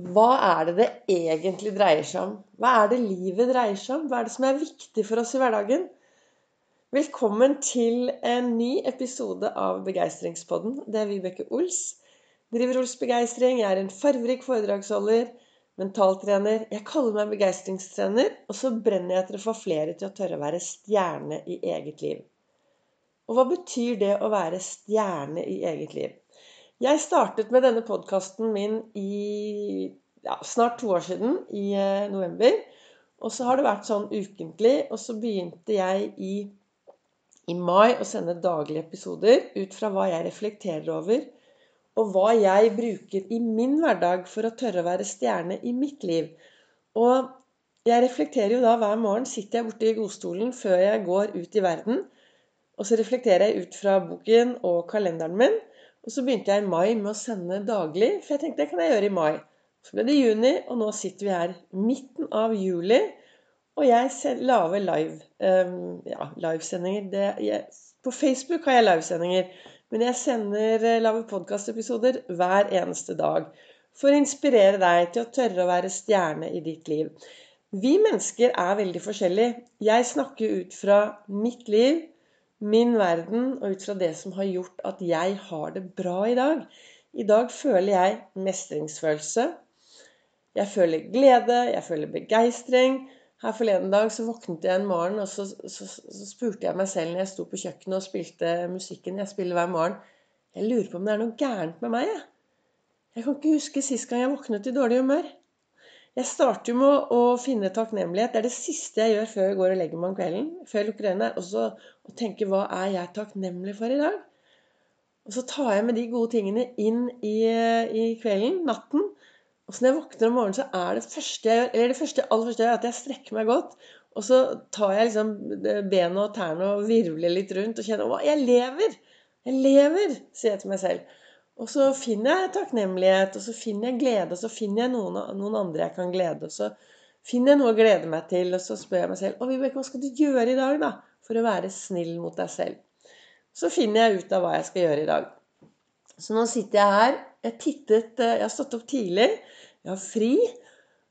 Hva er det det egentlig dreier seg om? Hva er det livet dreier seg om? Hva er det som er viktig for oss i hverdagen? Velkommen til en ny episode av Begeistringspodden. Det er Vibeke Ols. Driver Ols Begeistring. Jeg er en farverik foredragsholder, mentaltrener. Jeg kaller meg begeistringstrener, og så brenner jeg etter å få flere til å tørre å være stjerne i eget liv. Og hva betyr det å være stjerne i eget liv? Jeg startet med denne podkasten min i ja, snart to år siden, i eh, november. Og så har det vært sånn ukentlig. Og så begynte jeg i, i mai å sende daglige episoder ut fra hva jeg reflekterer over, og hva jeg bruker i min hverdag for å tørre å være stjerne i mitt liv. Og jeg reflekterer jo da hver morgen. Sitter jeg borte i godstolen før jeg går ut i verden. Og så reflekterer jeg ut fra boken og kalenderen min. Og så begynte jeg i mai med å sende daglig, for jeg tenkte det kan jeg gjøre i mai. Så ble det juni, og nå sitter vi her midten av juli. Og jeg lager live, um, ja, livesendinger. på Facebook har jeg livesendinger. Men jeg sender, eh, lager podkastepisoder hver eneste dag. For å inspirere deg til å tørre å være stjerne i ditt liv. Vi mennesker er veldig forskjellige. Jeg snakker ut fra mitt liv min verden og ut fra det som har gjort at jeg har det bra i dag. I dag føler jeg mestringsfølelse. Jeg føler glede, jeg føler begeistring. Her forleden dag så våknet jeg en morgen, og så, så, så, spurte jeg meg selv når jeg sto på kjøkkenet og spilte musikken jeg spiller hver morgen Jeg lurer på om det er noe gærent med meg, jeg. Jeg kan ikke huske sist gang jeg våknet i dårlig humør. Jeg starter med å finne takknemlighet. Det er det siste jeg gjør før jeg går og legger meg om kvelden. Før jeg lukker øynene. Og så å tenke hva er jeg takknemlig for i dag? Og så tar jeg med de gode tingene inn i, i kvelden, natten. Og så når jeg våkner om morgenen, så er det første jeg gjør, eller det første, aller første jeg gjør, at jeg strekker meg godt. Og så tar jeg liksom bena og tærne og virvler litt rundt og kjenner at jeg lever! Jeg lever, sier jeg til meg selv. Og så finner jeg takknemlighet, og så finner jeg glede, og så finner jeg noen, noen andre jeg kan glede. Og så finner jeg noe å glede meg til, og så spør jeg meg selv Å, Vibeke, hva skal du gjøre i dag, da? For å være snill mot deg selv. Så finner jeg ut av hva jeg skal gjøre i dag. Så nå sitter jeg her. Jeg, tittet, eh, jeg har stått opp tidlig. Jeg har fri.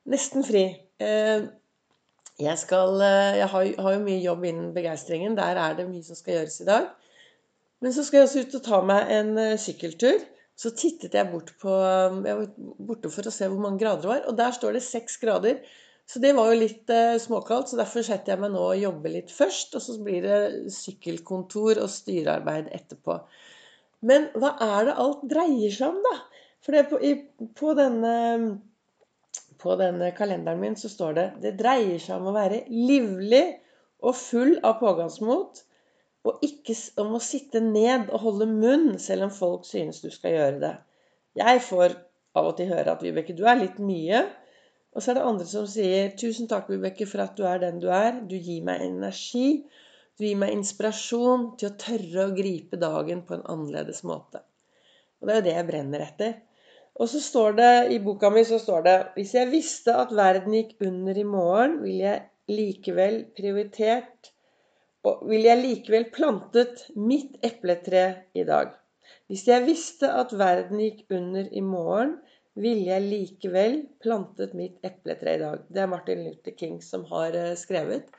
Nesten fri. Eh, jeg, skal, eh, jeg har, jo mye jobb innen begeistringen. Der er det mye som skal gjøres i dag. Men så skal jeg også ut og ta meg en sykkeltur. Så tittet jeg bort på Jeg var borte for å se hvor mange grader det var, og der står det seks grader. Så det var jo litt eh, småkaldt, så derfor setter jeg meg nå og jobber litt først. Og så blir det sykkelkontor og styrearbeid etterpå. Men hva er det alt dreier seg om, da? For på, på, denne, på denne kalenderen min så står det det dreier seg om å være livlig og full av pågangsmot og ikke om å sitte ned og holde munn selv om folk synes du skal gjøre det. Jeg får av og til høre at 'Vibeke, du er litt mye'. Og så er det andre som sier 'Tusen takk, Vibeke, for at du er den du er'. Du gir meg energi. Du gir meg inspirasjon til å tørre å gripe dagen på en annerledes måte. Og det er jo det jeg brenner etter. Og så står det i boka mi så står det Hvis jeg visste at verden gikk under i morgen, ville jeg likevel prioritert og vil jeg likevel plantet mitt epletre i dag. Hvis jeg visste at verden gikk under i morgen, ville jeg likevel plantet mitt epletre i dag. Det er Martin Luther King som har eh, skrevet.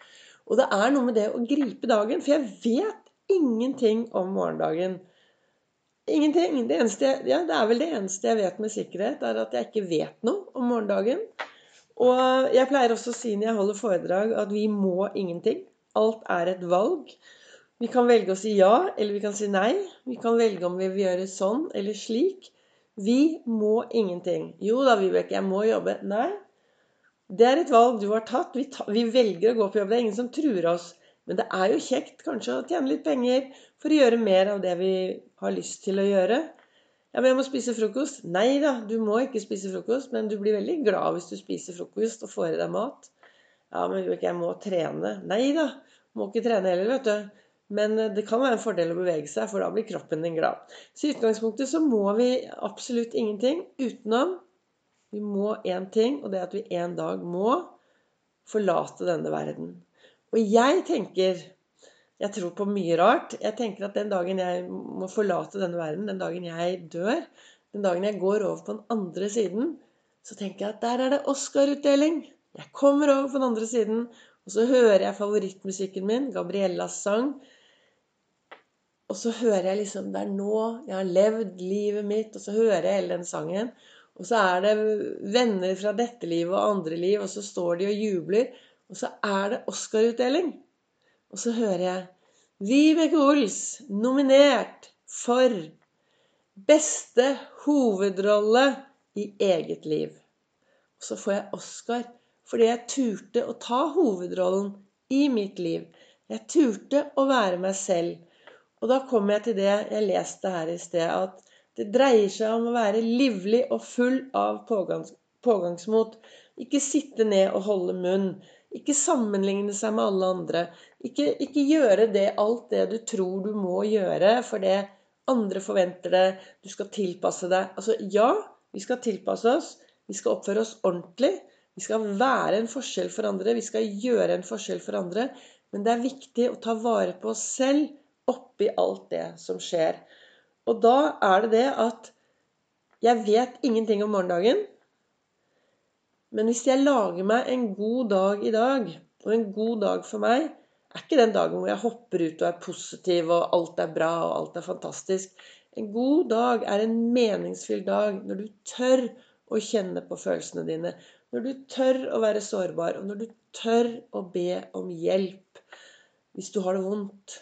Og det er noe med det å gripe dagen, for jeg vet ingenting om morgendagen. Ingenting. Det, eneste, ja, det er vel det eneste jeg vet med sikkerhet, er at jeg ikke vet noe om morgendagen. Og jeg pleier også å si når jeg holder foredrag, at vi må ingenting. Alt er et valg. Vi kan velge å si ja, eller vi kan si nei. Vi kan velge om vi vil gjøre sånn eller slik. Vi må ingenting. Jo da, Vibeke, jeg må jobbe. Nei. Det er et valg du har tatt. Vi, ta, vi velger å gå på jobb. Det er ingen som truer oss. Men det er jo kjekt kanskje å tjene litt penger for å gjøre mer av det vi har lyst til å gjøre. Ja, men jeg må spise frokost. Nei da, du må ikke spise frokost, men du blir veldig glad hvis du spiser frokost og får i deg mat. Ja, men jeg må trene. Nei da, må ikke trene heller, vet du. Men eh, det kan være en fordel å bevege seg, for da blir kroppen din glad. Så i utgangspunktet så må vi absolutt ingenting utenom Vi må én ting, og det er at vi en dag må forlate denne verden. Og jeg tenker Jeg tror på mye rart. Jeg tenker at den dagen jeg må forlate denne verden, den dagen jeg dør, den dagen jeg går over på den andre siden, så tenker jeg at der er det Oscar-utdeling. Jeg kommer over på den andre siden, og så hører jeg favorittmusikken min, Gabriellas sang. Og så hører jeg liksom Det er nå jeg har levd livet mitt. Og så hører jeg hele den sangen. Og så er det venner fra dette livet og andre liv, og så står de og jubler. Og så er det Oscar-utdeling. Og så hører jeg Vibeke Ols nominert for beste hovedrolle i eget liv. Og så får jeg Oscar fordi jeg turte å ta hovedrollen i mitt liv. Jeg turte å være meg selv. Og da kommer jeg til det jeg leste her i sted, at det dreier seg om å være livlig og full av pågangs, pågangsmot. Ikke sitte ned og holde munn. Ikke sammenligne seg med alle andre. Ikke, ikke gjøre det, alt det du tror du må gjøre for det andre forventer det. Du skal tilpasse deg. Altså, ja, vi skal tilpasse oss. Vi skal oppføre oss ordentlig. Vi skal være en forskjell for andre. Vi skal gjøre en forskjell for andre. Men det er viktig å ta vare på oss selv oppi alt det som skjer. Og da er det det at jeg vet ingenting om morgendagen. Men hvis jeg lager meg en god dag i dag, og en god dag for meg, er ikke den dagen hvor jeg hopper ut og er positiv og alt er bra og alt er fantastisk. En god dag er en meningsfylt dag når du tør å kjenne på følelsene dine. Når du tør å være sårbar, og når du tør å be om hjelp hvis du har det vondt.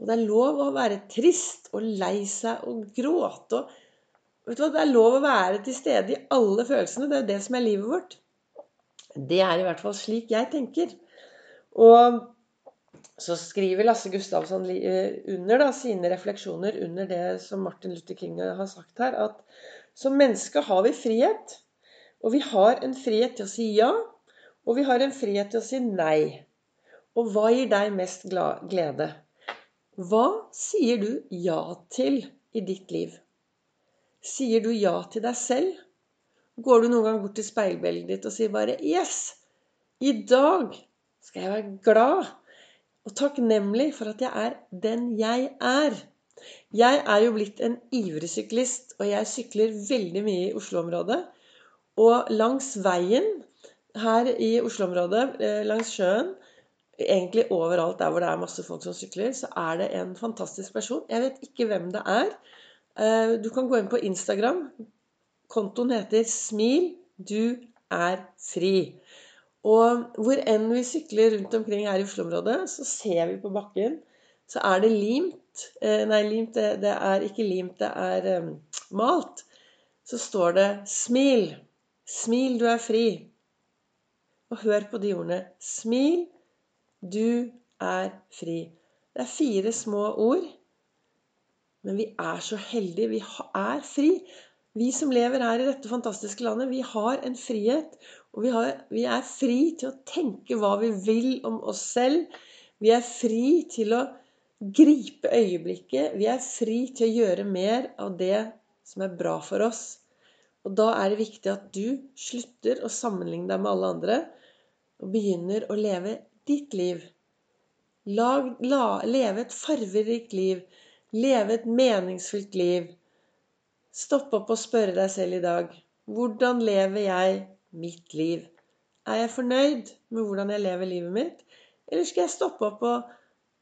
Og det er lov å være trist og lei seg og gråte. Og vet du hva? Det er lov å være til stede i alle følelsene. Det er det som er livet vårt. Det er i hvert fall slik jeg tenker. Og så skriver Lasse Gustavsson under da, sine refleksjoner under det som Martin Luther King har sagt her, at som menneske har vi frihet. Og vi har en frihet til å si ja, og vi har en frihet til å si nei. Og hva gir deg mest glede? Hva sier du ja til i ditt liv? Sier du ja til deg selv? Går du noen gang bort til speilbildet ditt og sier bare 'Yes! I dag skal jeg være glad og takknemlig for at jeg er den jeg er'. Jeg er jo blitt en ivrig syklist, og jeg sykler veldig mye i Oslo-området. Og langs veien her i Oslo-området, eh, langs sjøen, egentlig overalt der hvor det er masse folk som sykler, så er det en fantastisk person. Jeg vet ikke hvem det er. Eh, du kan gå inn på Instagram. Kontoen heter 'Smil, du er fri'. Og hvor enn vi sykler rundt omkring her i Oslo-området, så ser vi på bakken, så er det limt eh, Nei, limt, det, det er ikke limt, det er malt. Så står det 'Smil'. Smil, du er fri. Og hør på de ordene. Smil, du er fri. Det er fire små ord. Men vi er så heldige. Vi er fri. Vi som lever her i dette fantastiske landet, vi har en frihet. Og vi, har, vi er fri til å tenke hva vi vil om oss selv. Vi er fri til å gripe øyeblikket. Vi er fri til å gjøre mer av det som er bra for oss. Og da er det viktig at du slutter å sammenligne deg med alle andre, og begynner å leve ditt liv. Lag, la, leve et farverikt liv. Leve et meningsfylt liv. Stopp opp og spørre deg selv i dag hvordan lever jeg mitt liv? Er jeg fornøyd med hvordan jeg lever livet mitt? Eller skal jeg stoppe opp og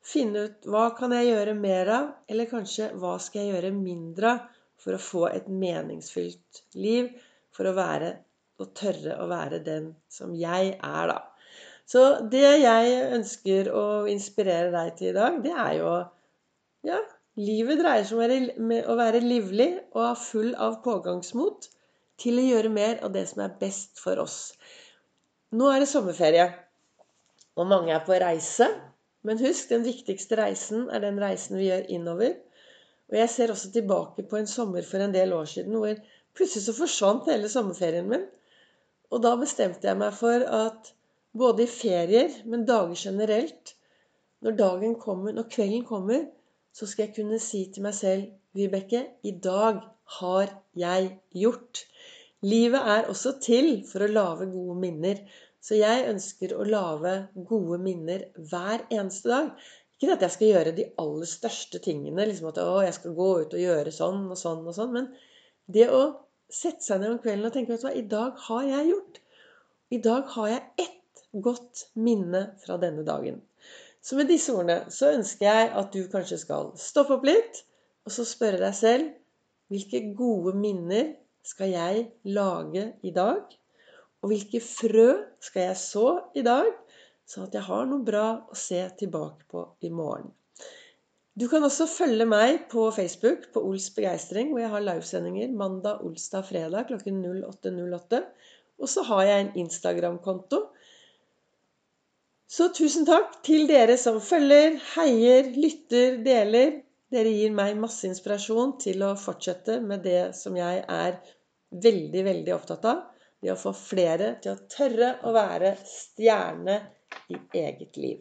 finne ut hva kan jeg gjøre mer av? Eller kanskje hva skal jeg gjøre mindre av for å få et meningsfylt liv? For å være og tørre å være den som jeg er, da. Så det jeg ønsker å inspirere deg til i dag, det er jo Ja, livet dreier seg om å være livlig og full av pågangsmot til å gjøre mer av det som er best for oss. Nå er det sommerferie, og mange er på reise. Men husk, den viktigste reisen er den reisen vi gjør innover. Og jeg ser også tilbake på en sommer for en del år siden hvor plutselig så forsvant hele sommerferien min. Og da bestemte jeg meg for at både i ferier, men dager generelt. Når dagen kommer, når kvelden kommer, så skal jeg kunne si til meg selv Vibeke, i dag har jeg gjort. Livet er også til for å lage gode minner. Så jeg ønsker å lage gode minner hver eneste dag. Ikke at jeg skal gjøre de aller største tingene, liksom at å, jeg skal gå ut og gjøre sånn og sånn og sånn. Men det å sette seg ned om kvelden og tenke vet hva, i dag har jeg gjort. I dag har jeg ett godt minne fra denne dagen. Så med disse ordene så ønsker jeg at du kanskje skal stoppe opp litt, og så spørre deg selv hvilke gode minner skal jeg lage i dag? Og hvilke frø skal jeg så i dag, sånn at jeg har noe bra å se tilbake på i morgen? Du kan også følge meg på Facebook på Ols begeistring, hvor jeg har livesendinger mandag, olsdag, fredag klokken 08.08. Og så har jeg en Instagram-konto. Så tusen takk til dere som følger, heier, lytter, deler. Dere gir meg masse inspirasjon til å fortsette med det som jeg er veldig, veldig opptatt av. Det å få flere til å tørre å være stjerne i eget liv.